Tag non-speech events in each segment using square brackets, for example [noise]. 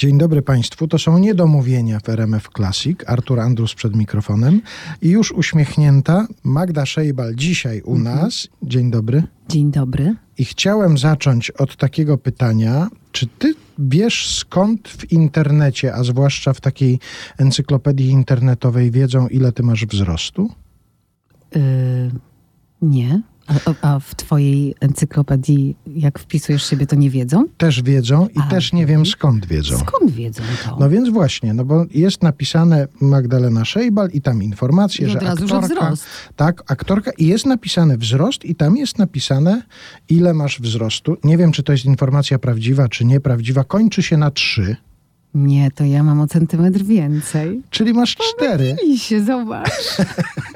Dzień dobry Państwu. To są niedomówienia w RMF Classic. Artur Andrus przed mikrofonem i już uśmiechnięta Magda Szejbal dzisiaj u nas. Dzień dobry. Dzień dobry. I chciałem zacząć od takiego pytania. Czy ty wiesz skąd w internecie, a zwłaszcza w takiej encyklopedii internetowej wiedzą, ile ty masz wzrostu? Yy, nie. A, a, w twojej encyklopedii, jak wpisujesz siebie, to nie wiedzą? Też wiedzą i A, też nie wiem skąd wiedzą. Skąd wiedzą to? No więc właśnie, no bo jest napisane Magdalena Szejbal i tam informacje, I że aktorka, wzrost. tak, aktorka i jest napisane wzrost i tam jest napisane ile masz wzrostu. Nie wiem, czy to jest informacja prawdziwa, czy nieprawdziwa. Kończy się na trzy, Nie, to ja mam o centymetr więcej. czyli masz cztery, I się zobacz.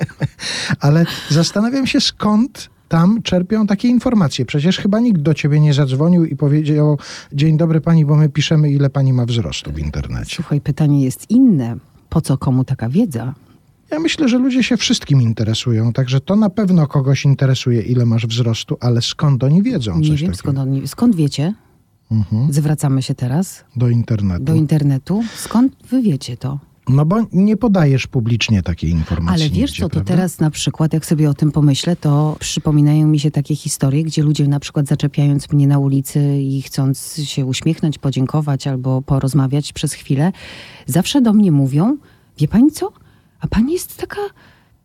[laughs] ale zastanawiam się skąd tam czerpią takie informacje. Przecież chyba nikt do ciebie nie zadzwonił i powiedział dzień dobry pani, bo my piszemy ile pani ma wzrostu w internecie. Słuchaj, pytanie jest inne. Po co komu taka wiedza? Ja myślę, że ludzie się wszystkim interesują, także to na pewno kogoś interesuje, ile masz wzrostu, ale skąd oni wiedzą Nie wiem, takiego skąd, oni, skąd wiecie? Mhm. Zwracamy się teraz do internetu? do internetu. Skąd wy wiecie to? No bo nie podajesz publicznie takiej informacji. Ale wiesz nigdzie, co, to prawda? teraz na przykład, jak sobie o tym pomyślę, to przypominają mi się takie historie, gdzie ludzie na przykład zaczepiając mnie na ulicy i chcąc się uśmiechnąć, podziękować albo porozmawiać przez chwilę, zawsze do mnie mówią, wie pani co, a pani jest taka,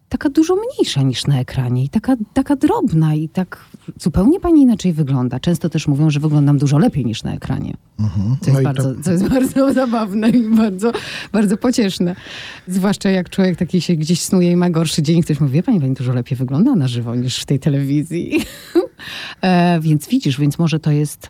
taka dużo mniejsza niż na ekranie i taka, taka drobna i tak zupełnie pani inaczej wygląda. Często też mówią, że wyglądam dużo lepiej niż na ekranie. Mhm. Co jest, No bardzo, to, co jest bardzo [laughs] zabawne i bardzo, bardzo pocieszne. Zwłaszcza jak człowiek taki się gdzieś snuje i ma gorszy dzień, ktoś mówi, wie pani, pani dużo lepiej wygląda na żywo niż w tej telewizji. [laughs] e, więc widzisz, więc może to jest,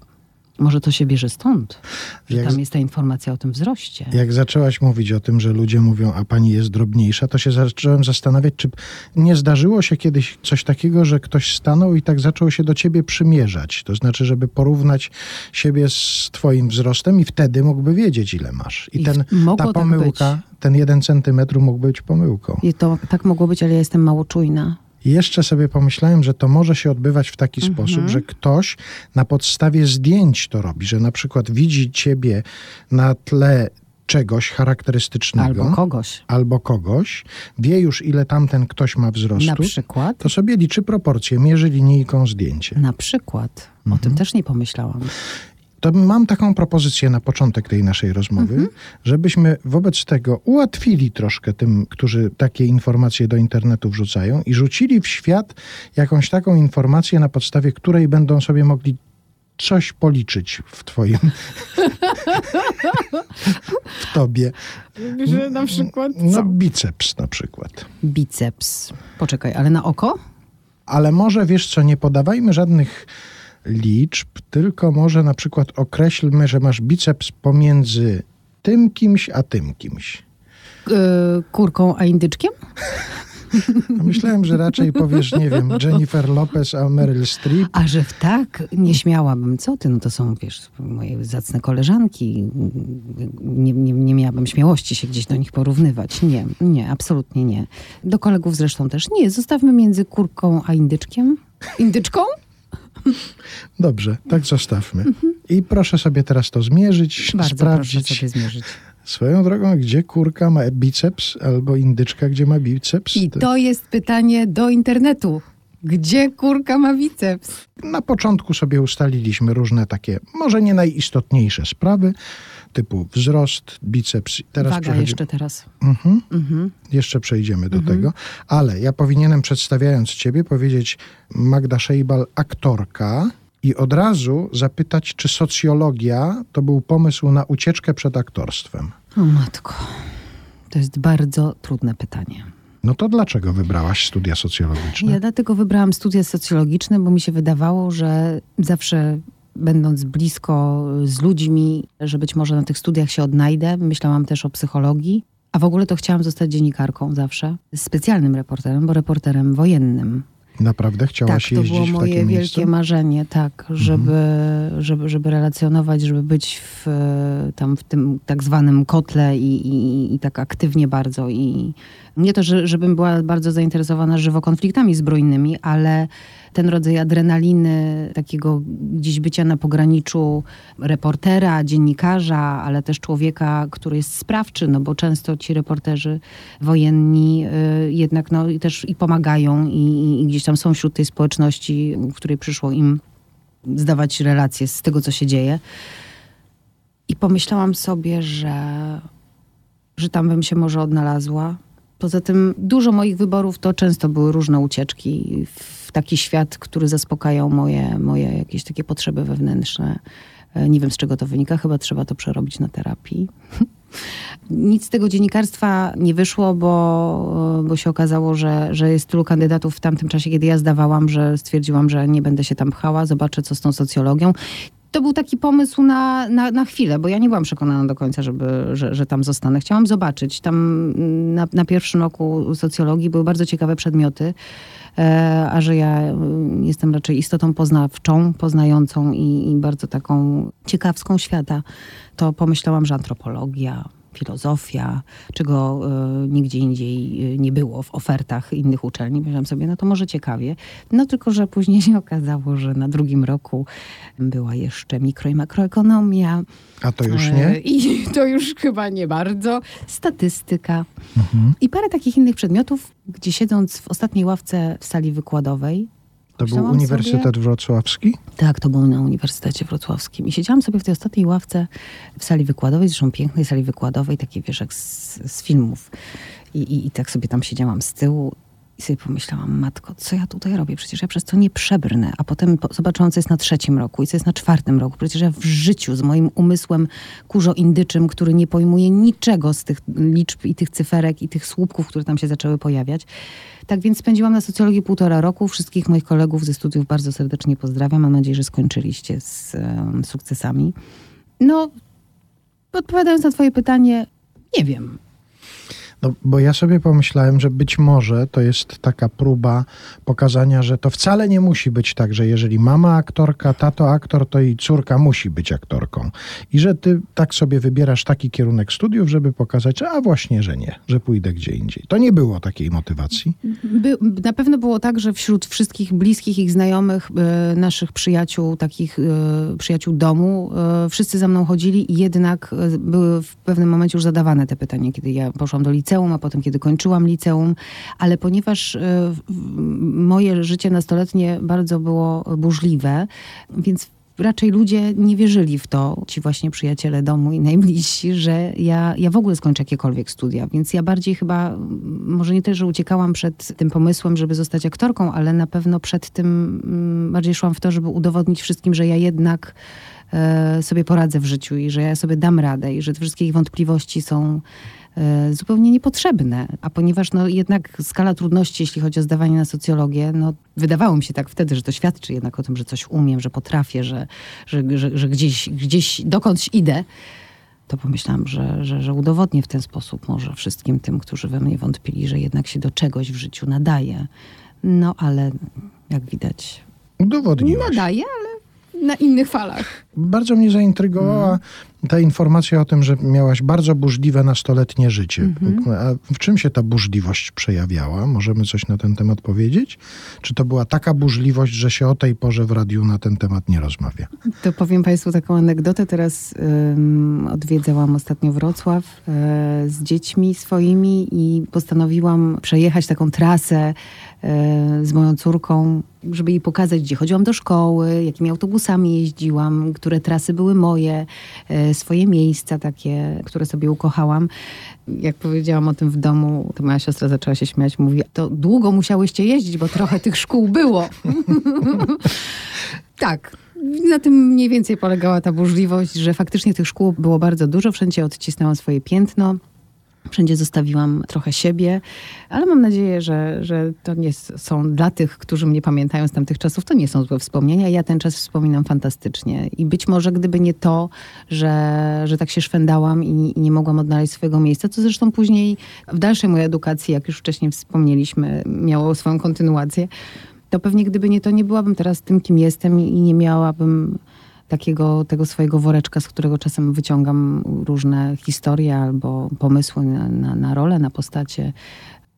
może to się bierze stąd, że Jak tam jest ta informacja o tym wzroście. jak zaczęłaś mówić o tym, że ludzie mówią, a pani jest drobniejsza, to się zacząłem zastanawiać, czy nie zdarzyło się kiedyś coś takiego, że ktoś stanął i tak zaczął się do ciebie przymierzać. To znaczy, żeby porównać siebie z twoim wzrostem i wtedy mógłby wiedzieć, ile masz. I, I ten, ta tak pomyłka, ten jeden centymetr mógł być pomyłką. I to tak mogło być, ale ja jestem mało czujna. Jeszcze sobie pomyślałem, że to może się odbywać w taki Mhm. sposób, że ktoś na podstawie zdjęć to robi, że na przykład widzi ciebie na tle czegoś charakterystycznego Albo kogoś. albo kogoś, wie już ile tamten ktoś ma Na wzrostu, przykład. to sobie liczy proporcje, mierzy linijką zdjęcie. Na przykład. O Mhm. tym też nie pomyślałam. To mam taką propozycję na początek tej naszej rozmowy, Mhm. żebyśmy wobec tego ułatwili troszkę tym, którzy takie informacje do internetu wrzucają i rzucili w świat jakąś taką informację, na podstawie której będą sobie mogli coś policzyć w twoim, w tobie. Że na przykład No biceps na przykład. Biceps. Poczekaj, ale na oko? Ale może wiesz co, nie podawajmy żadnych liczb, tylko może na przykład określmy, że masz biceps pomiędzy tym kimś, a tym kimś. Yy, kurką a indyczkiem? [laughs] Myślałem, że raczej powiesz, nie wiem, Jennifer Lopez, a Meryl Streep. A że w tak nie śmiałabym, co ty? No to są, wiesz, moje zacne koleżanki. Nie, nie, nie miałabym śmiałości się gdzieś do nich porównywać. Nie, nie, absolutnie nie. Do kolegów zresztą też nie. Zostawmy między kurką a indyczkiem. Indyczką? [laughs] Dobrze, tak zostawmy. I proszę sobie teraz to zmierzyć, Bardzo sprawdzić. proszę sobie zmierzyć. Swoją drogą, gdzie kurka ma biceps, albo indyczka, gdzie ma biceps. I to jest pytanie do internetu. Gdzie kurka ma biceps? Na początku sobie ustaliliśmy różne takie, może nie najistotniejsze sprawy, typu wzrost, biceps. Teraz Waga przechodzi- jeszcze teraz. Mhm. Mhm. Jeszcze przejdziemy do tego, ale ja powinienem przedstawiając ciebie powiedzieć Magda Szejbal aktorka i od razu zapytać, czy socjologia to był pomysł na ucieczkę przed aktorstwem. O matko, to jest bardzo trudne pytanie. No to dlaczego wybrałaś studia socjologiczne? Ja dlatego wybrałam studia socjologiczne, bo mi się wydawało, że zawsze będąc blisko z ludźmi, że być może na tych studiach się odnajdę. Myślałam też o psychologii, a w ogóle to chciałam zostać dziennikarką zawsze. Specjalnym reporterem, bo reporterem wojennym. Naprawdę chciałaś tak, to jeździć było w moje takie wielkie miejsce? marzenie, tak, żeby, żeby, żeby relacjonować, żeby być w, tam w tym tak zwanym kotle i, i, i tak aktywnie bardzo. I nie to, że, żebym była bardzo zainteresowana żywo konfliktami zbrojnymi, ale ten rodzaj adrenaliny, takiego gdzieś bycia na pograniczu reportera, dziennikarza, ale też człowieka, który jest sprawczy, no bo często ci reporterzy wojenni y, jednak no, i też i pomagają i, i gdzieś tam są wśród tej społeczności, w której przyszło im zdawać relacje z tego, co się dzieje. I pomyślałam sobie, że, że tam bym się może odnalazła. Poza tym dużo moich wyborów to często były różne ucieczki w taki świat, który zaspokajał moje, moje jakieś takie potrzeby wewnętrzne. E, Nie wiem z czego to wynika, chyba trzeba to przerobić na terapii. [laughs] Nic z tego dziennikarstwa nie wyszło, bo, bo się okazało, że, że jest tylu kandydatów w tamtym czasie, kiedy ja zdawałam, że stwierdziłam, że nie będę się tam pchała, zobaczę co z tą socjologią. To był taki pomysł na, na, na chwilę, bo ja nie byłam przekonana do końca, żeby, że, że tam zostanę. Chciałam zobaczyć. Tam mm, na, na pierwszym roku socjologii były bardzo ciekawe przedmioty, e, a że ja mm, jestem raczej istotą poznawczą, poznającą i, i bardzo taką ciekawską świata, to pomyślałam, że antropologia, filozofia, czego e, nigdzie indziej e, nie było w ofertach innych uczelni. Myślałam sobie, no to może ciekawie. No tylko, że później się okazało, że na drugim roku była jeszcze mikro i makroekonomia. A to już E, nie? I [laughs] to już chyba nie bardzo. Statystyka. Mhm. I parę takich innych przedmiotów, gdzie siedząc w ostatniej ławce w sali wykładowej, To był Uniwersytet sobie- Wrocławski? tak, to było na Uniwersytecie Wrocławskim. I siedziałam sobie w tej ostatniej ławce w sali wykładowej, zresztą pięknej sali wykładowej, takiej wiesz, jak z, z filmów. I, i, I tak sobie tam siedziałam z tyłu i sobie pomyślałam, matko, co ja tutaj robię? Przecież ja przez to nie przebrnę. A potem po- zobaczyłam, co jest na trzecim roku i co jest na czwartym roku. Przecież ja w życiu z moim umysłem kurzo-indyczym, który nie pojmuje niczego z tych liczb i tych cyferek i tych słupków, które tam się zaczęły pojawiać. Tak więc spędziłam na socjologii półtora roku. Wszystkich moich kolegów ze studiów bardzo serdecznie pozdrawiam. Mam nadzieję, że skończyliście z em, sukcesami. No, odpowiadając na twoje pytanie, nie wiem. No, bo ja sobie pomyślałem, że być może to jest taka próba pokazania, że to wcale nie musi być tak, że jeżeli mama aktorka, tato aktor, to i córka musi być aktorką. I że ty tak sobie wybierasz taki kierunek studiów, żeby pokazać, a właśnie, że nie, że pójdę gdzie indziej. To nie było takiej motywacji. By, na pewno było tak, że wśród wszystkich bliskich ich znajomych, e, naszych przyjaciół, takich e, przyjaciół domu, e, wszyscy za mną chodzili i jednak były w pewnym momencie już zadawane te pytania, kiedy ja poszłam do liceum, a potem kiedy kończyłam liceum, ale ponieważ e, moje życie nastoletnie bardzo było burzliwe, więc raczej ludzie nie wierzyli w to, ci właśnie przyjaciele domu i najbliżsi, że ja, ja w ogóle skończę jakiekolwiek studia. Więc ja bardziej chyba, może nie też, że uciekałam przed tym pomysłem, żeby zostać aktorką, ale na pewno przed tym bardziej szłam w to, żeby udowodnić wszystkim, że ja jednak e, sobie poradzę w życiu i że ja sobie dam radę i że te wszystkie ich wątpliwości są zupełnie niepotrzebne. A ponieważ no, jednak skala trudności, jeśli chodzi o zdawanie na socjologię, no, wydawało mi się tak wtedy, że to świadczy jednak o tym, że coś umiem, że potrafię, że, że, że, że gdzieś, gdzieś dokądś idę, to pomyślałam, że, że, że udowodnię w ten sposób może wszystkim tym, którzy we mnie wątpili, że jednak się do czegoś w życiu nadaje. No ale jak widać, Udowodniłaś. nadaje, ale na innych falach. Bardzo mnie zaintrygowała ta informacja o tym, że miałaś bardzo burzliwe nastoletnie życie. A w czym się ta burzliwość przejawiała? Możemy coś na ten temat powiedzieć? Czy to była taka burzliwość, że się o tej porze w radiu na ten temat nie rozmawia? To powiem Państwu taką anegdotę. Teraz odwiedzałam ostatnio Wrocław e, z dziećmi swoimi i postanowiłam przejechać taką trasę e, z moją córką, żeby jej pokazać, gdzie chodziłam do szkoły, jakimi autobusami jeździłam, które trasy były moje, e, swoje miejsca takie, które sobie ukochałam. Jak powiedziałam o tym w domu, to moja siostra zaczęła się śmiać. Mówi, to długo musiałyście jeździć, bo trochę tych szkół było. [laughs] Tak. Na tym mniej więcej polegała ta burzliwość, że faktycznie tych szkół było bardzo dużo. Wszędzie odcisnęłam swoje piętno. Wszędzie zostawiłam trochę siebie, ale mam nadzieję, że, że to nie są dla tych, którzy mnie pamiętają z tamtych czasów, to nie są złe wspomnienia. Ja ten czas wspominam fantastycznie. I być może gdyby nie to, że, że tak się szwendałam i, i nie mogłam odnaleźć swojego miejsca, co zresztą później w dalszej mojej edukacji, jak już wcześniej wspomnieliśmy, miało swoją kontynuację, to pewnie gdyby nie to, nie byłabym teraz tym, kim jestem i nie miałabym takiego tego swojego woreczka, z którego czasem wyciągam różne historie albo pomysły na, na, na rolę, na postacie.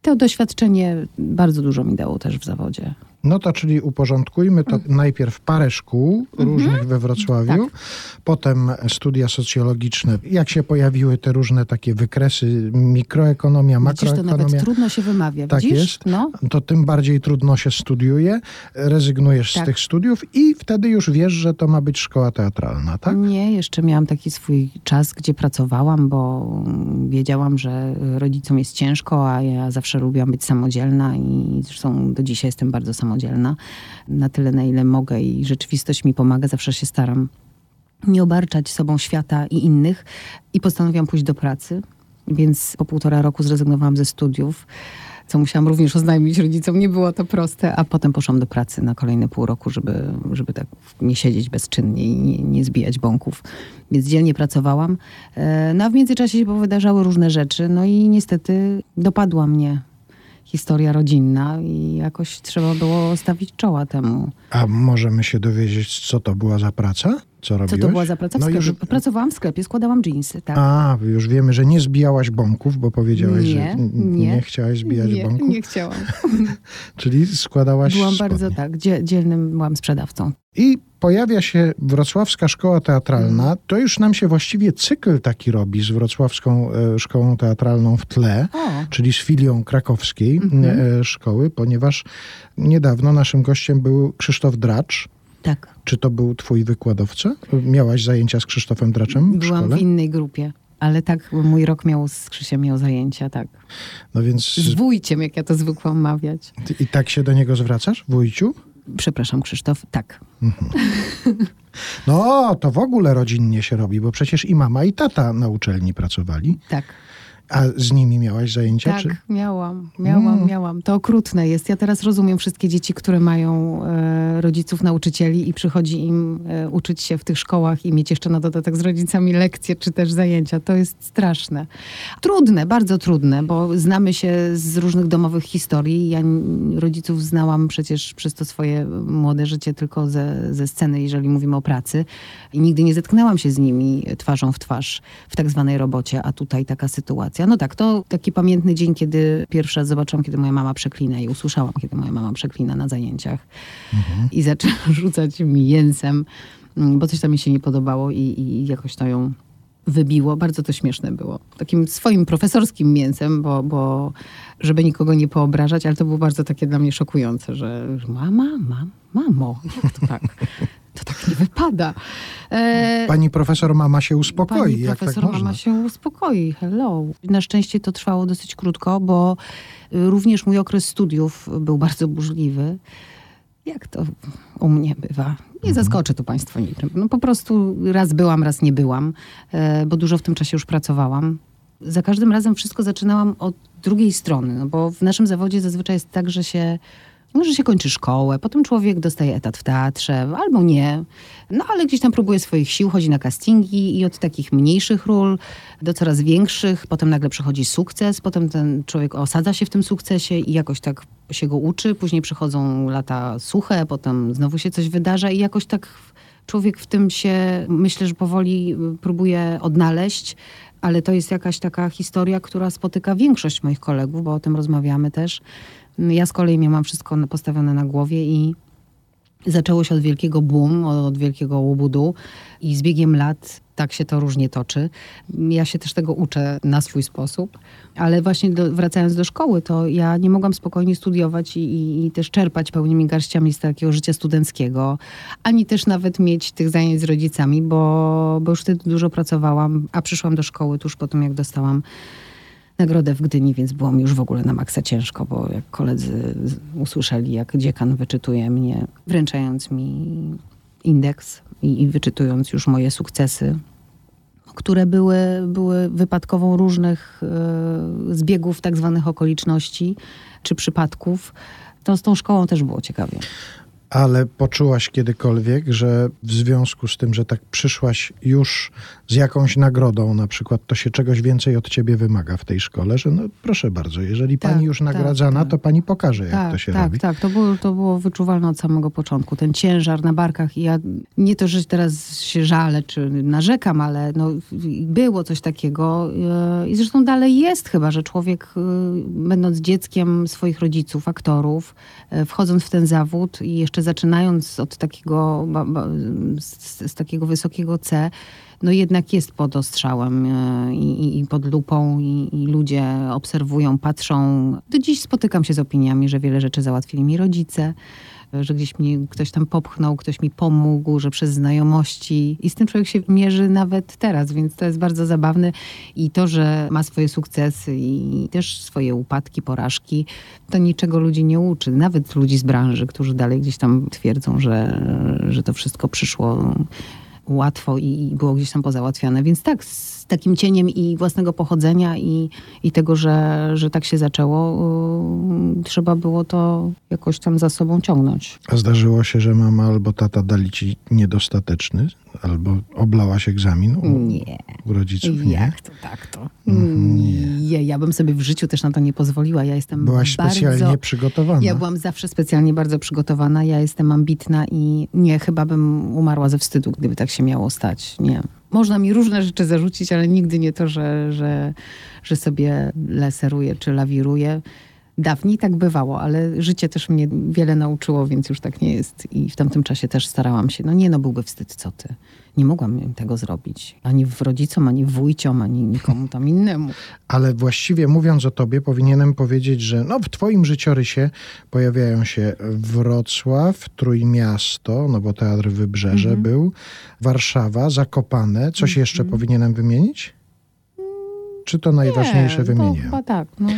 To doświadczenie bardzo dużo mi dało też w zawodzie. No to czyli uporządkujmy to najpierw parę szkół różnych we Wrocławiu, Mhm. Tak. potem studia socjologiczne. Jak się pojawiły te różne takie wykresy, mikroekonomia, Widzisz, to nawet makroekonomia, trudno się wymawia, Tak widzisz? jest. No, to tym bardziej trudno się studiuje, rezygnujesz z Tak. tych studiów i wtedy już wiesz, że to ma być szkoła teatralna, tak? Nie, jeszcze miałam taki swój czas, gdzie pracowałam, bo wiedziałam, że rodzicom jest ciężko, a ja zawsze lubiłam być samodzielna i zresztą do dzisiaj jestem bardzo samodzielna. Na tyle, na ile mogę i rzeczywistość mi pomaga, zawsze się staram nie obarczać sobą świata i innych i postanowiłam pójść do pracy, więc po półtora roku zrezygnowałam ze studiów, co musiałam również oznajmić rodzicom. Nie było to proste, a potem poszłam do pracy na kolejne pół roku, żeby, żeby tak nie siedzieć bezczynnie i nie, nie zbijać bąków. Więc dzielnie pracowałam. E, No a w międzyczasie się powydarzały różne rzeczy, no i niestety dopadła mnie historia rodzinna i jakoś trzeba było stawić czoła temu. A możemy się dowiedzieć, co to była za praca? Co Co robiłeś? to była za praca? No już, Pracowałam w sklepie, składałam dżinsy, tak. a, już wiemy, że nie zbijałaś bąków, bo powiedziałeś, Nie, że nie. nie chciałaś zbijać nie, bąków. nie chciałam. [laughs] Czyli składałaś Byłam spodnie. bardzo tak, dzie- dzielnym byłam sprzedawcą. I pojawia się Wrocławska Szkoła Teatralna. Mm. To już nam się właściwie cykl taki robi z Wrocławską e, Szkołą Teatralną w tle, O, czyli z filią krakowskiej Mhm. e, szkoły, ponieważ niedawno naszym gościem był Krzysztof Dracz. Tak. Czy to był twój wykładowca? Miałaś zajęcia z Krzysztofem Draczem w Byłam szkole? w innej grupie. Ale tak, mój rok miał z Krzysiem miał zajęcia, tak. No więc Z wujciem, jak ja to zwykłam mawiać. i tak się do niego zwracasz, wujciu? Przepraszam, Krzysztof, tak. No, to w ogóle rodzinnie się robi, bo przecież i mama, i tata na uczelni pracowali. Tak, A z nimi miałaś zajęcia? tak, Czy? miałam, miałam, Mm. miałam. To okrutne jest. Ja teraz rozumiem wszystkie dzieci, które mają e, rodziców, nauczycieli i przychodzi im e, uczyć się w tych szkołach i mieć jeszcze na dodatek z rodzicami lekcje czy też zajęcia. To jest straszne. Trudne, bardzo trudne, bo znamy się z różnych domowych historii. Ja rodziców znałam przecież przez to swoje młode życie tylko ze, ze sceny, jeżeli mówimy o pracy. I nigdy nie zetknęłam się z nimi twarzą w twarz w tak zwanej robocie, a tutaj taka sytuacja. No tak, to taki pamiętny dzień, kiedy pierwszy raz zobaczyłam, kiedy moja mama przeklina i usłyszałam, kiedy moja mama przeklina na zajęciach i zaczęła [laughs] rzucać mi jęsem, mm, bo coś tam mi się nie podobało i, i jakoś to ją wybiło. Bardzo to śmieszne było. Takim swoim profesorskim mięsem, bo, bo żeby nikogo nie poobrażać, ale to było bardzo takie dla mnie szokujące, że że mama, mam, mamo, jak to tak? To tak nie wypada. E, Pani profesor mama się uspokoi, Pani jak profesor tak można. mama się uspokoi. Hello. Na szczęście to trwało dosyć krótko, bo y, również mój okres studiów był bardzo burzliwy. Jak to u mnie bywa? Nie Mhm. zaskoczy tu Państwa niczym. No po prostu raz byłam, raz nie byłam, e, bo dużo w tym czasie już pracowałam. Za każdym razem wszystko zaczynałam od drugiej strony, no bo w naszym zawodzie zazwyczaj jest tak, że się no, że się kończy szkołę, potem człowiek dostaje etat w teatrze, albo nie. No ale gdzieś tam próbuje swoich sił, chodzi na castingi i od takich mniejszych ról do coraz większych, potem nagle przychodzi sukces, potem ten człowiek osadza się w tym sukcesie i jakoś tak się go uczy, później przychodzą lata suche, potem znowu się coś wydarza i jakoś tak człowiek w tym się, myślę, że powoli y, próbuje odnaleźć, ale to jest jakaś taka historia, która spotyka większość moich kolegów, bo o tym rozmawiamy też. Ja z kolei miałam wszystko postawione na głowie i zaczęło się od wielkiego boom, od wielkiego łubudu i z biegiem lat tak się to różnie toczy. Ja się też tego uczę na swój sposób, ale właśnie do, wracając do szkoły, to ja nie mogłam spokojnie studiować i, i, i też czerpać pełnymi garściami z takiego życia studenckiego, ani też nawet mieć tych zajęć z rodzicami, bo, bo już wtedy dużo pracowałam, a przyszłam do szkoły tuż po tym, jak dostałam nagrodę w Gdyni, więc było mi już w ogóle na maksa ciężko, bo jak koledzy usłyszeli, jak dziekan wyczytuje mnie, wręczając mi indeks i, i wyczytując już moje sukcesy, które były, były wypadkową różnych e, zbiegów tak zwanych okoliczności czy przypadków, to z tą szkołą też było ciekawie. Ale poczułaś kiedykolwiek, że w związku z tym, że tak przyszłaś już z jakąś nagrodą, na przykład, to się czegoś więcej od ciebie wymaga w tej szkole, że no proszę bardzo, jeżeli Tak, pani już tak, nagradzana, tak. to pani pokaże, jak tak, to się tak, robi. Tak, to było, to było wyczuwalne od samego początku. Ten ciężar na barkach i ja nie to, że teraz się żalę czy narzekam, ale no, było coś takiego e, i zresztą dalej jest chyba, że człowiek e, będąc dzieckiem swoich rodziców, aktorów, e, wchodząc w ten zawód i jeszcze zaczynając od takiego, z, z takiego wysokiego C, no jednak jest pod ostrzałem e, i, i- pod lupą i, i ludzie obserwują, patrzą. Do dziś spotykam się z opiniami, że wiele rzeczy załatwili mi rodzice, że gdzieś mnie ktoś tam popchnął, ktoś mi pomógł, że przez znajomości. I z tym człowiek się mierzy nawet teraz, więc to jest bardzo zabawne. I to, że ma swoje sukcesy i też swoje upadki, porażki, to niczego ludzi nie uczy, nawet ludzi z branży, którzy dalej gdzieś tam twierdzą, że, że to wszystko przyszło łatwo i było gdzieś tam pozałatwiane. Więc tak, z takim cieniem i własnego pochodzenia i, i tego, że, że tak się zaczęło, yy, trzeba było to jakoś tam za sobą ciągnąć. A zdarzyło się, że mama albo tata dali ci niedostateczny, albo oblałaś egzamin u, Nie. u rodziców? Nie. Jak to tak to? Mhm, nie. Nie, ja bym sobie w życiu też na to nie pozwoliła. Ja jestem Byłaś bardzo... specjalnie przygotowana. Ja byłam zawsze specjalnie bardzo przygotowana. Ja jestem ambitna i nie, chyba bym umarła ze wstydu, gdyby tak się miało stać. Nie. Można mi różne rzeczy zarzucić, ale nigdy nie to, że, że, że sobie leseruję czy lawiruję. Dawniej tak bywało, ale życie też mnie wiele nauczyło, więc już tak nie jest. I w tamtym czasie też starałam się. No nie, no byłby wstyd, co ty. Nie mogłam tego zrobić. Ani w rodzicom, ani wujciom, ani nikomu tam innemu. [laughs] Ale właściwie mówiąc o tobie, powinienem powiedzieć, że no, w twoim życiorysie pojawiają się Wrocław, Trójmiasto, no bo Teatr Wybrzeże Mhm. był, Warszawa, Zakopane. Coś jeszcze powinienem wymienić? Czy to najważniejsze nie, wymieniłem? To chyba tak. No.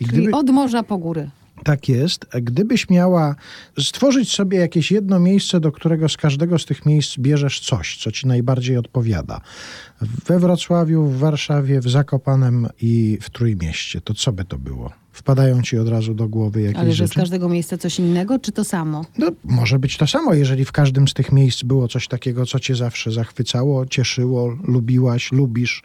I gdyby, od morza po góry. tak jest, gdybyś miała stworzyć sobie jakieś jedno miejsce, do którego z każdego z tych miejsc bierzesz coś, co ci najbardziej odpowiada. We Wrocławiu, w Warszawie, w Zakopanem i w Trójmieście, to co by to było? Wpadają ci od razu do głowy jakieś Ale że z rzeczy? każdego miejsca coś innego, czy to samo? No, może być to samo, jeżeli w każdym z tych miejsc było coś takiego, co cię zawsze zachwycało, cieszyło, lubiłaś, lubisz.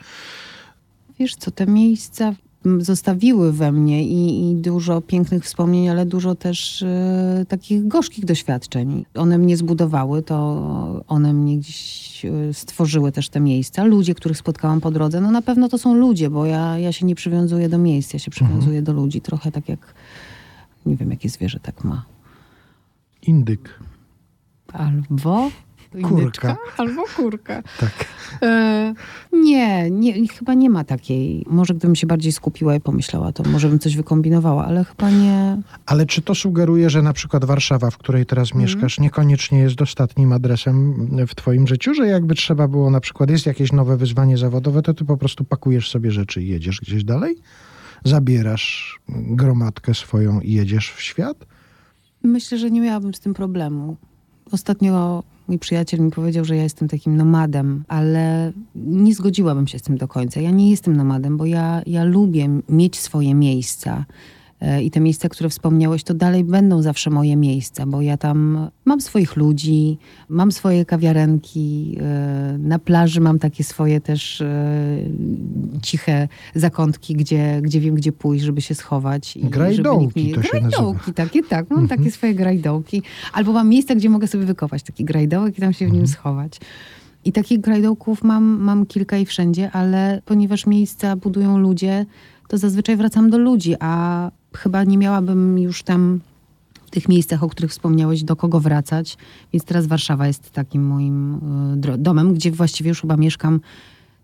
Wiesz co, te miejsca zostawiły we mnie i, i dużo pięknych wspomnień, ale dużo też e, takich gorzkich doświadczeń. One mnie zbudowały, to one mnie gdzieś e, stworzyły też te miejsca. Ludzie, których spotkałam po drodze, no na pewno to są ludzie, bo ja, ja się nie przywiązuję do miejsc, ja się przywiązuję do ludzi. Trochę tak jak, nie wiem, jakie zwierzę tak ma. Indyk. Albo Kurka. albo kurka. Tak. E, nie, nie, chyba nie ma takiej. Może gdybym się bardziej skupiła i pomyślała, to może bym coś wykombinowała, ale chyba nie. Ale czy to sugeruje, że na przykład Warszawa, w której teraz Mhm. mieszkasz, niekoniecznie jest ostatnim adresem w twoim życiu, że jakby trzeba było na przykład, jest jakieś nowe wyzwanie zawodowe, to ty po prostu pakujesz sobie rzeczy i jedziesz gdzieś dalej? Zabierasz gromadkę swoją i jedziesz w świat? Myślę, że nie miałabym z tym problemu. Ostatnio mój przyjaciel mi powiedział, że ja jestem takim nomadem, ale nie zgodziłabym się z tym do końca. Ja nie jestem nomadem, bo ja, ja lubię mieć swoje miejsca. E, I te miejsca, które wspomniałeś, to dalej będą zawsze moje miejsca, bo ja tam mam swoich ludzi, mam swoje kawiarenki, e, na plaży mam takie swoje też e, ciche zakątki, gdzie, gdzie wiem, gdzie pójść, żeby się schować. i Grajdołki mnie- to się nazywa. Grajdołki, takie, tak. Mam takie swoje grajdołki. Albo mam miejsce, gdzie mogę sobie wykopać taki grajdołek i tam się w nim schować. I takich grajdołków mam, mam kilka i wszędzie, ale ponieważ miejsca budują ludzie, to zazwyczaj wracam do ludzi, a chyba nie miałabym już tam w tych miejscach, o których wspomniałeś, do kogo wracać. Więc teraz Warszawa jest takim moim y, domem, gdzie właściwie już chyba mieszkam.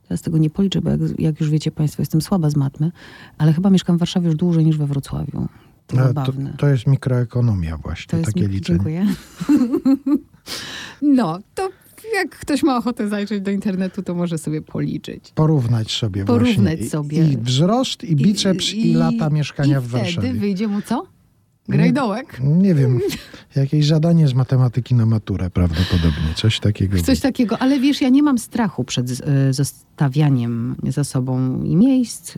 Teraz tego nie policzę, bo jak, jak już wiecie Państwo, jestem słaba z matmy, ale chyba mieszkam w Warszawie już dłużej niż we Wrocławiu. To A to, to jest mikroekonomia właśnie, To takie mi- liczenie. Dziękuję. [laughs] no, to jak ktoś ma ochotę zajrzeć do internetu, to może sobie policzyć. Porównać sobie Porównać właśnie. I- sobie. I wzrost, i biceps, i, lata mieszkania i w Warszawie. wtedy wyjdzie mu co? Grajdołek. Nie wiem, jakieś zadanie z matematyki na maturę prawdopodobnie, coś takiego. Coś takiego, ale wiesz, ja nie mam strachu przed e, zostawianiem za sobą i miejsc,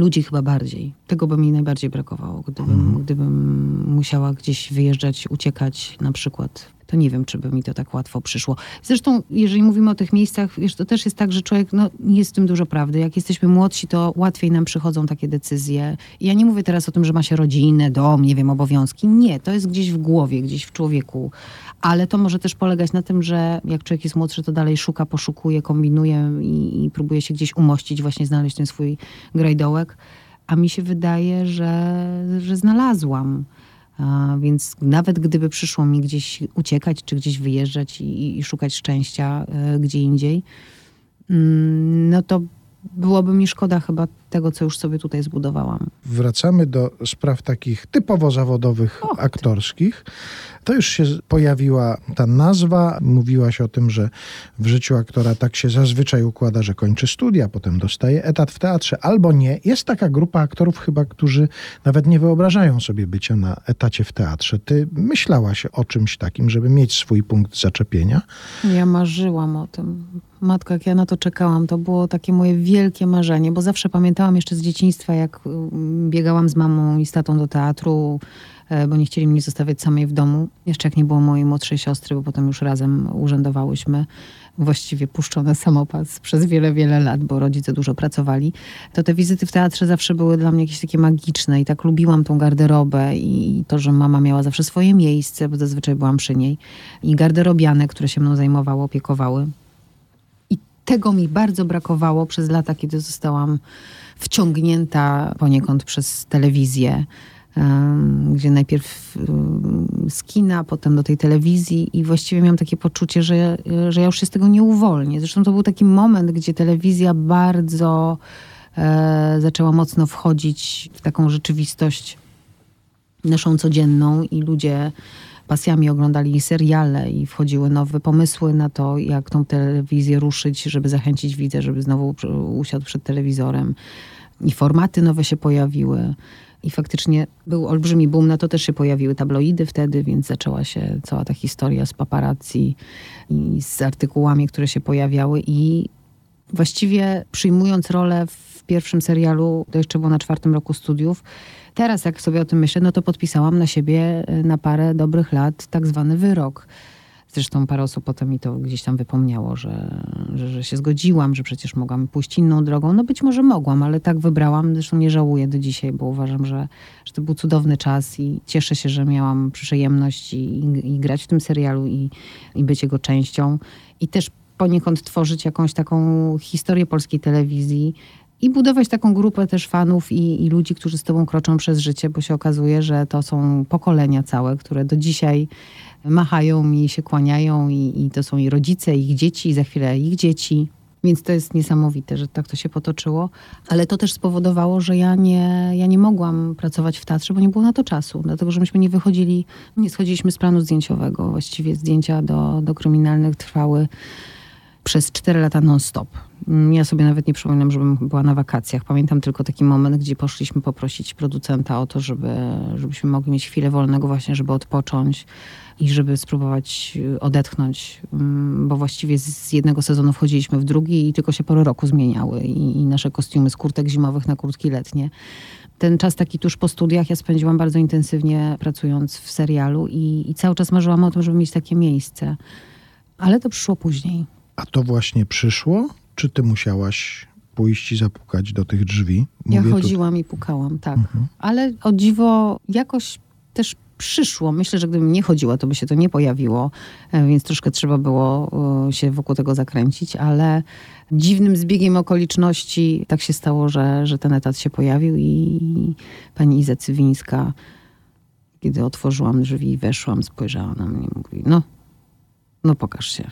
Ludzi chyba bardziej. Tego by mi najbardziej brakowało, gdybym, gdybym musiała gdzieś wyjeżdżać, uciekać na przykład. To nie wiem, czy by mi to tak łatwo przyszło. Zresztą, jeżeli mówimy o tych miejscach, wiesz, to też jest tak, że człowiek, no, jest w tym dużo prawdy. Jak jesteśmy młodsi, to łatwiej nam przychodzą takie decyzje. Ja nie mówię teraz o tym, że ma się rodzinę, dom, nie wiem, obowiązki. Nie, to jest gdzieś w głowie, gdzieś w człowieku. Ale to może też polegać na tym, że jak człowiek jest młodszy, to dalej szuka, poszukuje, kombinuje i, i próbuje się gdzieś umościć, właśnie znaleźć ten swój grajdołek. A mi się wydaje, że, że znalazłam. Więc nawet gdyby przyszło mi gdzieś uciekać, czy gdzieś wyjeżdżać i, i szukać szczęścia e, gdzie indziej, mm, no to byłoby mi szkoda chyba tego, co już sobie tutaj zbudowałam. Wracamy do spraw takich typowo zawodowych, Och, ty. aktorskich. To już się pojawiła ta nazwa. Mówiłaś o tym, że w życiu aktora tak się zazwyczaj układa, że kończy studia, potem dostaje etat w teatrze albo nie. Jest taka grupa aktorów chyba, którzy nawet nie wyobrażają sobie bycia na etacie w teatrze. Ty myślałaś o czymś takim, żeby mieć swój punkt zaczepienia? Ja marzyłam o tym. Matka, jak ja na to czekałam, to było takie moje wielkie marzenie, bo zawsze pamiętałam jeszcze z dzieciństwa, jak mm, biegałam z mamą i z tatą do teatru, e, bo nie chcieli mnie zostawiać samej w domu. Jeszcze jak nie było mojej młodszej siostry, bo potem już razem urzędowałyśmy, właściwie puszczone [laughs] samopas przez wiele, wiele lat, bo rodzice dużo pracowali, to te wizyty w teatrze zawsze były dla mnie jakieś takie magiczne i tak lubiłam tą garderobę i to, że mama miała zawsze swoje miejsce, bo zazwyczaj byłam przy niej i garderobiane, które się mną zajmowały, opiekowały. I tego mi bardzo brakowało przez lata, kiedy zostałam wciągnięta poniekąd przez telewizję, gdzie najpierw z kina, potem do tej telewizji i właściwie miałam takie poczucie, że, że ja już się z tego nie uwolnię. Zresztą to był taki moment, gdzie telewizja bardzo e, zaczęła mocno wchodzić w taką rzeczywistość naszą codzienną i ludzie pasjami oglądali seriale i wchodziły nowe pomysły na to, jak tą telewizję ruszyć, żeby zachęcić widza, żeby znowu usiadł przed telewizorem. I formaty nowe się pojawiły. I faktycznie był olbrzymi boom, na to też się pojawiły tabloidy wtedy, więc zaczęła się cała ta historia z paparazzi i z artykułami, które się pojawiały i właściwie przyjmując rolę w pierwszym serialu, to jeszcze było na czwartym roku studiów, teraz jak sobie o tym myślę, no to podpisałam na siebie y, na parę dobrych lat tak zwany wyrok. Zresztą parę osób potem mi to gdzieś tam wypomniało, że, że, że się zgodziłam, że przecież mogłam pójść inną drogą. No być może mogłam, ale tak wybrałam. Zresztą nie żałuję do dzisiaj, bo uważam, że, że to był cudowny czas i cieszę się, że miałam przyjemność i, i, i grać w tym serialu i, i być jego częścią. I też poniekąd tworzyć jakąś taką historię polskiej telewizji i budować taką grupę też fanów i, i ludzi, którzy z tobą kroczą przez życie, bo się okazuje, że to są pokolenia całe, które do dzisiaj machają mi, się kłaniają i, i to są i rodzice, ich dzieci, i za chwilę ich dzieci. Więc to jest niesamowite, że tak to się potoczyło. Ale to też spowodowało, że ja nie, ja nie mogłam pracować w teatrze, bo nie było na to czasu. Dlatego, że myśmy nie wychodzili, nie schodziliśmy z planu zdjęciowego. Właściwie zdjęcia do, do kryminalnych trwały przez 4 lata non-stop. Mm, Ja sobie nawet nie przypominam, żebym była na wakacjach. Pamiętam tylko taki moment, gdzie poszliśmy poprosić producenta o to, żeby, żebyśmy mogli mieć chwilę wolnego właśnie, żeby odpocząć i żeby spróbować y, odetchnąć, Mm, bo właściwie z jednego sezonu wchodziliśmy w drugi i tylko się pory roku zmieniały i, i nasze kostiumy z kurtek zimowych na kurtki letnie. Ten czas taki tuż po studiach ja spędziłam bardzo intensywnie pracując w serialu i, i cały czas marzyłam o tym, żeby mieć takie miejsce. Ale to przyszło później. A to właśnie przyszło? Czy ty musiałaś pójść i zapukać do tych drzwi? Ja Mówię tu- chodziłam i pukałam, tak. Ale o dziwo jakoś też przyszło. Myślę, że gdybym nie chodziła, to by się to nie pojawiło, e, więc troszkę trzeba było e, się wokół tego zakręcić, ale dziwnym zbiegiem okoliczności tak się stało, że, że ten etat się pojawił i pani Iza Cywińska, kiedy otworzyłam drzwi i weszłam, spojrzała na mnie i mówi, no, no pokaż się.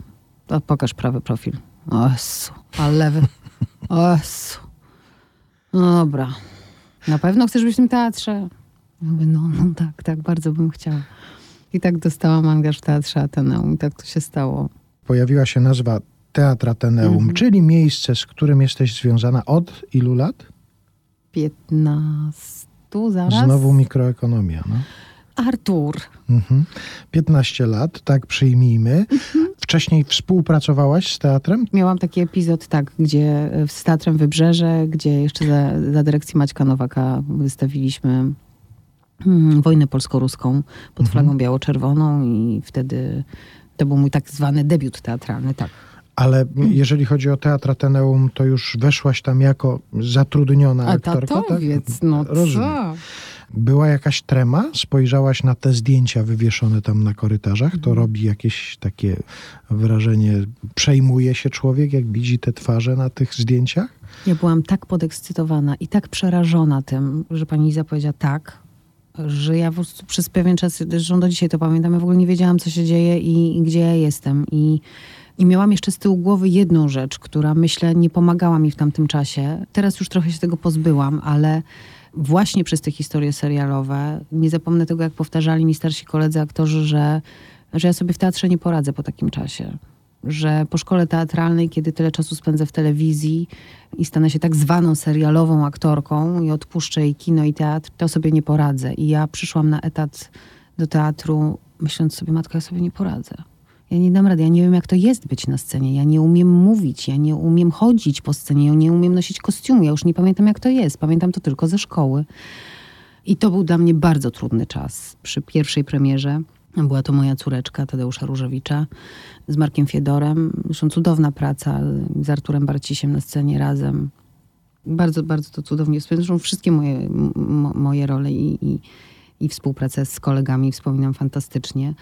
To pokaż prawy profil. O Jezu, a lewy. [laughs] O Jezu. No dobra. Na pewno chcesz być w tym teatrze? Mówię, no, no tak, tak, bardzo bym chciała. I tak dostałam angaż w Teatrze Ateneum i tak to się stało. Pojawiła się nazwa Teatr Ateneum, Mhm. czyli miejsce, z którym jesteś związana od ilu lat? 15 zaraz? Znowu mikroekonomia. No. Artur. Mhm. 15 lat, tak przyjmijmy. Mhm. Wcześniej współpracowałaś z teatrem? Miałam taki epizod, tak, gdzie e, z Teatrem Wybrzeże, gdzie jeszcze za, za dyrekcji Maćka Nowaka wystawiliśmy hmm, wojnę polsko-ruską pod Mhm. flagą biało-czerwoną i wtedy to był mój tak zwany debiut teatralny, tak. Ale jeżeli chodzi o Teatr Ateneum, to już weszłaś tam jako zatrudniona A aktorka, tak? no Rozumiem. co? Była jakaś trema? Spojrzałaś na te zdjęcia wywieszone tam na korytarzach? Mhm. To robi jakieś takie wrażenie, przejmuje się człowiek, jak widzi te twarze na tych zdjęciach? Ja byłam tak podekscytowana i tak przerażona tym, że pani Iza powiedziała tak, że ja po prostu przez pewien czas, zresztą do dzisiaj to pamiętam, ja w ogóle nie wiedziałam, co się dzieje i, i gdzie ja jestem. I, I miałam jeszcze z tyłu głowy jedną rzecz, która myślę nie pomagała mi w tamtym czasie. Teraz już trochę się tego pozbyłam, ale właśnie przez te historie serialowe, nie zapomnę tego, jak powtarzali mi starsi koledzy aktorzy, że, że ja sobie w teatrze nie poradzę po takim czasie że po szkole teatralnej, kiedy tyle czasu spędzę w telewizji i stanę się tak zwaną serialową aktorką i odpuszczę i kino i teatr, to sobie nie poradzę. I ja przyszłam na etat do teatru, myśląc sobie, matka, ja sobie nie poradzę. Ja nie dam rady, ja nie wiem, jak to jest być na scenie. Ja nie umiem mówić, ja nie umiem chodzić po scenie, ja nie umiem nosić kostiumu. Ja już nie pamiętam, jak to jest. Pamiętam to tylko ze szkoły. I to był dla mnie bardzo trudny czas. Przy pierwszej premierze była to moja córeczka Tadeusza Różewicza z Markiem Fiedorem. Zresztą cudowna praca z Arturem Barcisiem na scenie razem. Bardzo, bardzo to cudownie wspominam. Wszystkie moje, moje role i, i, i współpracę z kolegami wspominam fantastycznie.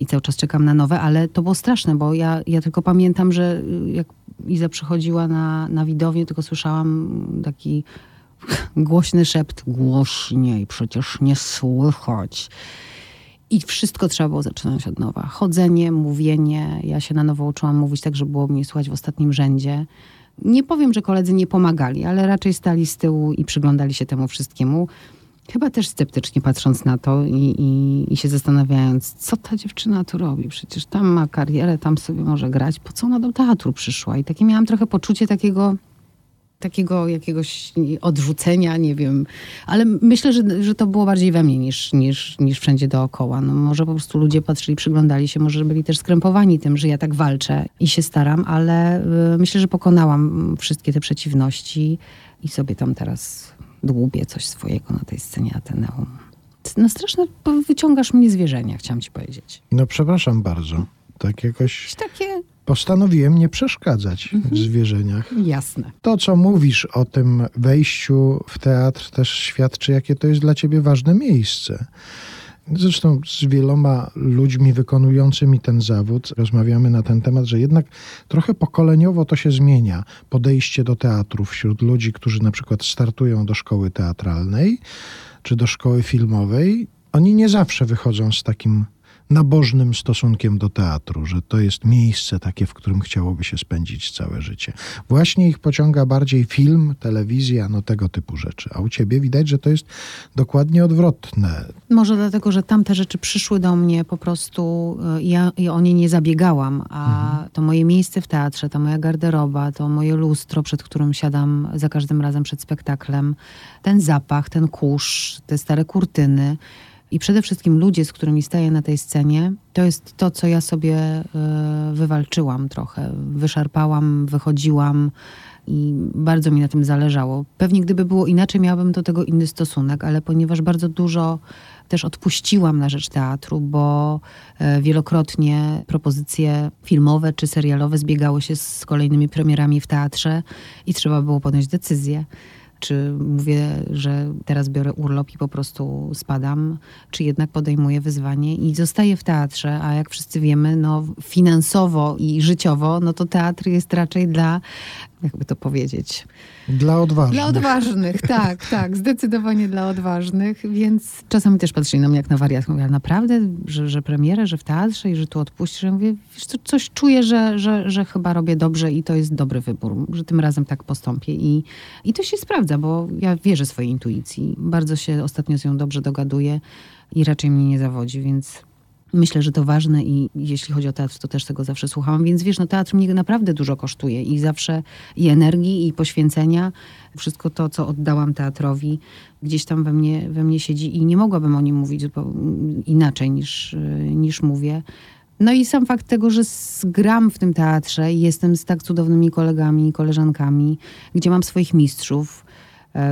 I cały czas czekam na nowe, ale to było straszne, bo ja, ja tylko pamiętam, że y, jak Iza przychodziła na, na widownię, tylko słyszałam taki głośny szept. Głośniej, przecież nie słychać. I wszystko trzeba było zaczynać od nowa. Chodzenie, mówienie. Ja się na nowo uczyłam mówić tak, żeby było mnie słuchać w ostatnim rzędzie. Nie powiem, że koledzy nie pomagali, ale raczej stali z tyłu i przyglądali się temu wszystkiemu. Chyba też sceptycznie patrząc na to i, i, i się zastanawiając, co ta dziewczyna tu robi. Przecież tam ma karierę, tam sobie może grać. Po co ona do teatru przyszła? I takie miałam trochę poczucie takiego takiego jakiegoś odrzucenia, nie wiem. Ale myślę, że, że to było bardziej we mnie niż, niż, niż wszędzie dookoła. No, może po prostu ludzie patrzyli, przyglądali się, może byli też skrępowani tym, że ja tak walczę i się staram, ale y, myślę, że pokonałam wszystkie te przeciwności i sobie tam teraz dłubię coś swojego na tej scenie Ateneum. No straszne, wyciągasz mnie z wierzenia, chciałam ci powiedzieć. No przepraszam bardzo. Tak jakoś takie postanowiłem nie przeszkadzać w zwierzeniach. jasne. To, co mówisz o tym wejściu w teatr, też świadczy, jakie to jest dla ciebie ważne miejsce. Zresztą z wieloma ludźmi wykonującymi ten zawód rozmawiamy na ten temat, że jednak trochę pokoleniowo to się zmienia. Podejście do teatru wśród ludzi, którzy na przykład startują do szkoły teatralnej czy do szkoły filmowej. Oni nie zawsze wychodzą z takim nabożnym stosunkiem do teatru, że to jest miejsce takie, w którym chciałoby się spędzić całe życie. Właśnie ich pociąga bardziej film, telewizja, no tego typu rzeczy. A u ciebie widać, że to jest dokładnie odwrotne. Może dlatego, że tamte rzeczy przyszły do mnie po prostu, y, ja, ja o nie nie zabiegałam, a to moje miejsce w teatrze, ta moja garderoba, to moje lustro, przed którym siadam za każdym razem przed spektaklem, ten zapach, ten kurz, te stare kurtyny i przede wszystkim ludzie, z którymi staję na tej scenie, to jest to, co ja sobie y, wywalczyłam trochę. Wyszarpałam, wychodziłam i bardzo mi na tym zależało. Pewnie gdyby było inaczej, miałabym do tego inny stosunek, ale ponieważ bardzo dużo też odpuściłam na rzecz teatru, bo e, wielokrotnie propozycje filmowe czy serialowe zbiegały się z kolejnymi premierami w teatrze i trzeba było podjąć decyzję. Czy mówię, że teraz biorę urlop i po prostu spadam, czy jednak podejmuję wyzwanie i zostaję w teatrze, a jak wszyscy wiemy, no finansowo i życiowo, no to teatr jest raczej dla, jakby to powiedzieć, Dla odważnych. dla odważnych, tak, tak, zdecydowanie dla odważnych, więc czasami też patrzyli na mnie jak na wariatkę. Mówię, naprawdę, że, że premierę, że w teatrze i że tu odpuścisz? Ja mówię, wiesz co, coś czuję, że, że, że chyba robię dobrze i to jest dobry wybór, że tym razem tak postąpię i, i to się sprawdza, bo ja wierzę swojej intuicji. Bardzo się ostatnio z nią dobrze dogaduję i raczej mnie nie zawodzi, więc Myślę, że to ważne i jeśli chodzi o teatr, to też tego zawsze słuchałam. Więc wiesz, no teatr mnie naprawdę dużo kosztuje i zawsze i energii, i poświęcenia. Wszystko to, co oddałam teatrowi, gdzieś tam we mnie, we mnie siedzi i nie mogłabym o nim mówić inaczej niż, niż mówię. No i sam fakt tego, że gram w tym teatrze i jestem z tak cudownymi kolegami i koleżankami, gdzie mam swoich mistrzów,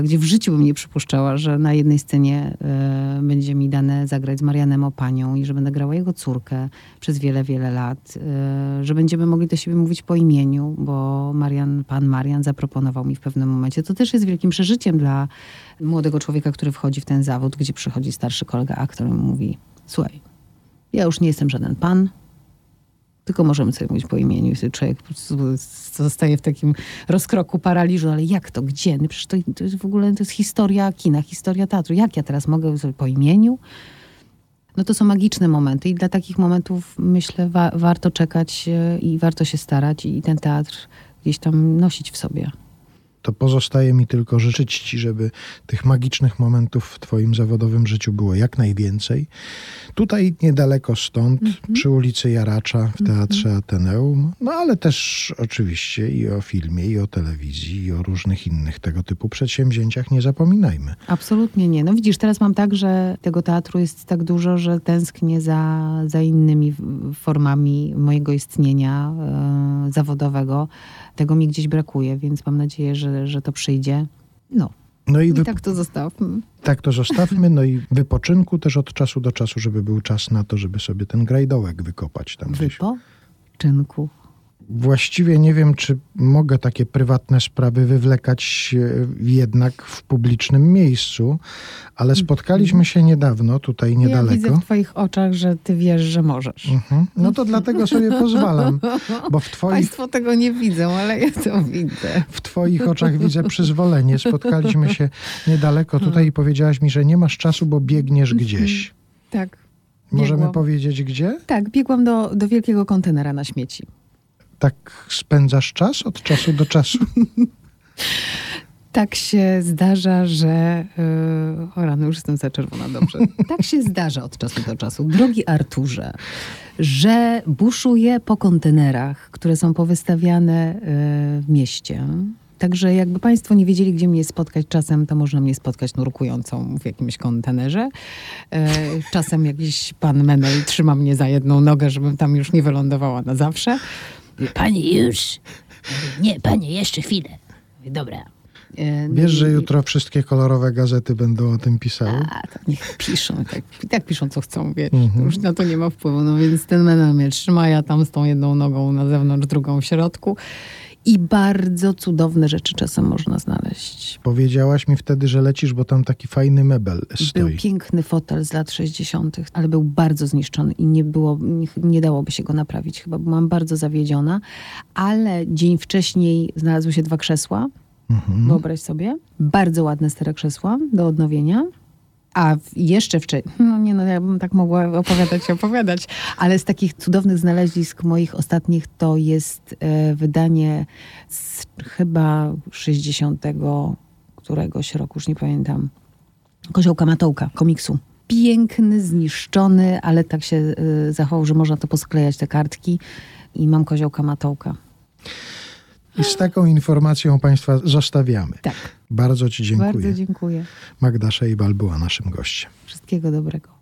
gdzie w życiu bym nie przypuszczała, że na jednej scenie e, będzie mi dane zagrać z Marianem Opanią i że będę grała jego córkę przez wiele, wiele lat, e, że będziemy mogli do siebie mówić po imieniu, bo Marian, pan Marian zaproponował mi w pewnym momencie. To też jest wielkim przeżyciem dla młodego człowieka, który wchodzi w ten zawód, gdzie przychodzi starszy kolega aktor i mówi, słuchaj, ja już nie jestem żaden pan, tylko możemy sobie mówić po imieniu. I człowiek zostaje w takim rozkroku, paraliżu, ale jak to, gdzie? No przecież to, to jest w ogóle to jest historia kina, historia teatru. Jak ja teraz mogę sobie po imieniu? No to są magiczne momenty i dla takich momentów myślę wa- warto czekać e, i warto się starać i ten teatr gdzieś tam nosić w sobie. To pozostaje mi tylko życzyć Ci, żeby tych magicznych momentów w Twoim zawodowym życiu było jak najwięcej. Tutaj niedaleko stąd, przy ulicy Jaracza w Teatrze Ateneum, no ale też oczywiście i o filmie, i o telewizji, i o różnych innych tego typu przedsięwzięciach nie zapominajmy. Absolutnie nie. No widzisz, teraz mam tak, że tego teatru jest tak dużo, że tęsknię za, za innymi formami mojego istnienia e, zawodowego. Tego mi gdzieś brakuje, więc mam nadzieję, że, że to przyjdzie. No, No i i wy, tak to zostawmy. tak to zostawmy, no i wypoczynku też od czasu do czasu, żeby był czas na to, żeby sobie ten grajdołek wykopać tam gdzieś. Wypoczynku. Właściwie nie wiem, czy mogę takie prywatne sprawy wywlekać e, jednak w publicznym miejscu, ale spotkaliśmy się niedawno tutaj Ja widzę niedaleko. w twoich oczach, że ty wiesz, że możesz. Mhm. No to dlatego sobie pozwalam, bo w twoich, Państwo tego nie widzą, ale ja to widzę. w twoich oczach widzę przyzwolenie. Spotkaliśmy się niedaleko tutaj i powiedziałaś mi, że nie masz czasu, bo biegniesz gdzieś. Tak. Możemy Biegłam. powiedzieć gdzie? Tak, biegłam do, do wielkiego kontenera na śmieci. Tak spędzasz czas od czasu do czasu. [laughs] Tak się zdarza, że. Yy, o rano, już jestem za czerwona, dobrze. [laughs] Tak się zdarza od czasu do czasu, drogi Arturze, że buszuję po kontenerach, które są powystawiane yy, w mieście. Także jakby Państwo nie wiedzieli, gdzie mnie spotkać, czasem to można mnie spotkać nurkującą w jakimś kontenerze. E, czasem jakiś pan Menel trzyma mnie za jedną nogę, żebym tam już nie wylądowała na zawsze. Panie już. Nie, panie, jeszcze chwilę. Mówię, Dobra. E, no Wiesz, że jutro wszystkie kolorowe gazety będą o tym pisały? A, to niech piszą, tak, i tak piszą co chcą, wiesz, Mhm. już na to nie ma wpływu. No więc ten menel mnie trzyma, ja tam z tą jedną nogą na zewnątrz, drugą w środku. I bardzo cudowne rzeczy czasem można znaleźć. Powiedziałaś mi wtedy, że lecisz, bo tam taki fajny mebel Był stoi. piękny fotel z lat 60., ale był bardzo zniszczony i nie, było, nie, nie dałoby się go naprawić. Chyba byłam bardzo zawiedziona, ale dzień wcześniej znalazły się dwa krzesła. Mhm. Wyobraź sobie. Bardzo ładne stare krzesła do odnowienia. A jeszcze wcześniej, [laughs] no nie no, ja bym tak mogła opowiadać opowiadać, ale z takich cudownych znalezisk moich ostatnich to jest e, wydanie z chyba 60 któregoś roku, już nie pamiętam, Koziołka Matołka, komiksu. Piękny, zniszczony, ale tak się e, zachował, że można to posklejać, te kartki i mam Koziołka Matołka. I z taką informacją Państwa zostawiamy. Tak, Bardzo Ci dziękuję. bardzo dziękuję. Magda Szejbal była naszym gościem. Wszystkiego dobrego.